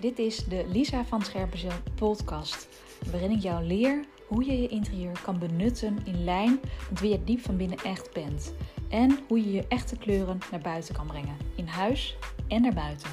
Dit is de Lisa van Scherpenzeel podcast, waarin ik jou leer hoe je je interieur kan benutten in lijn met wie je diep van binnen echt bent. En hoe je je echte kleuren naar buiten kan brengen, in huis en naar buiten.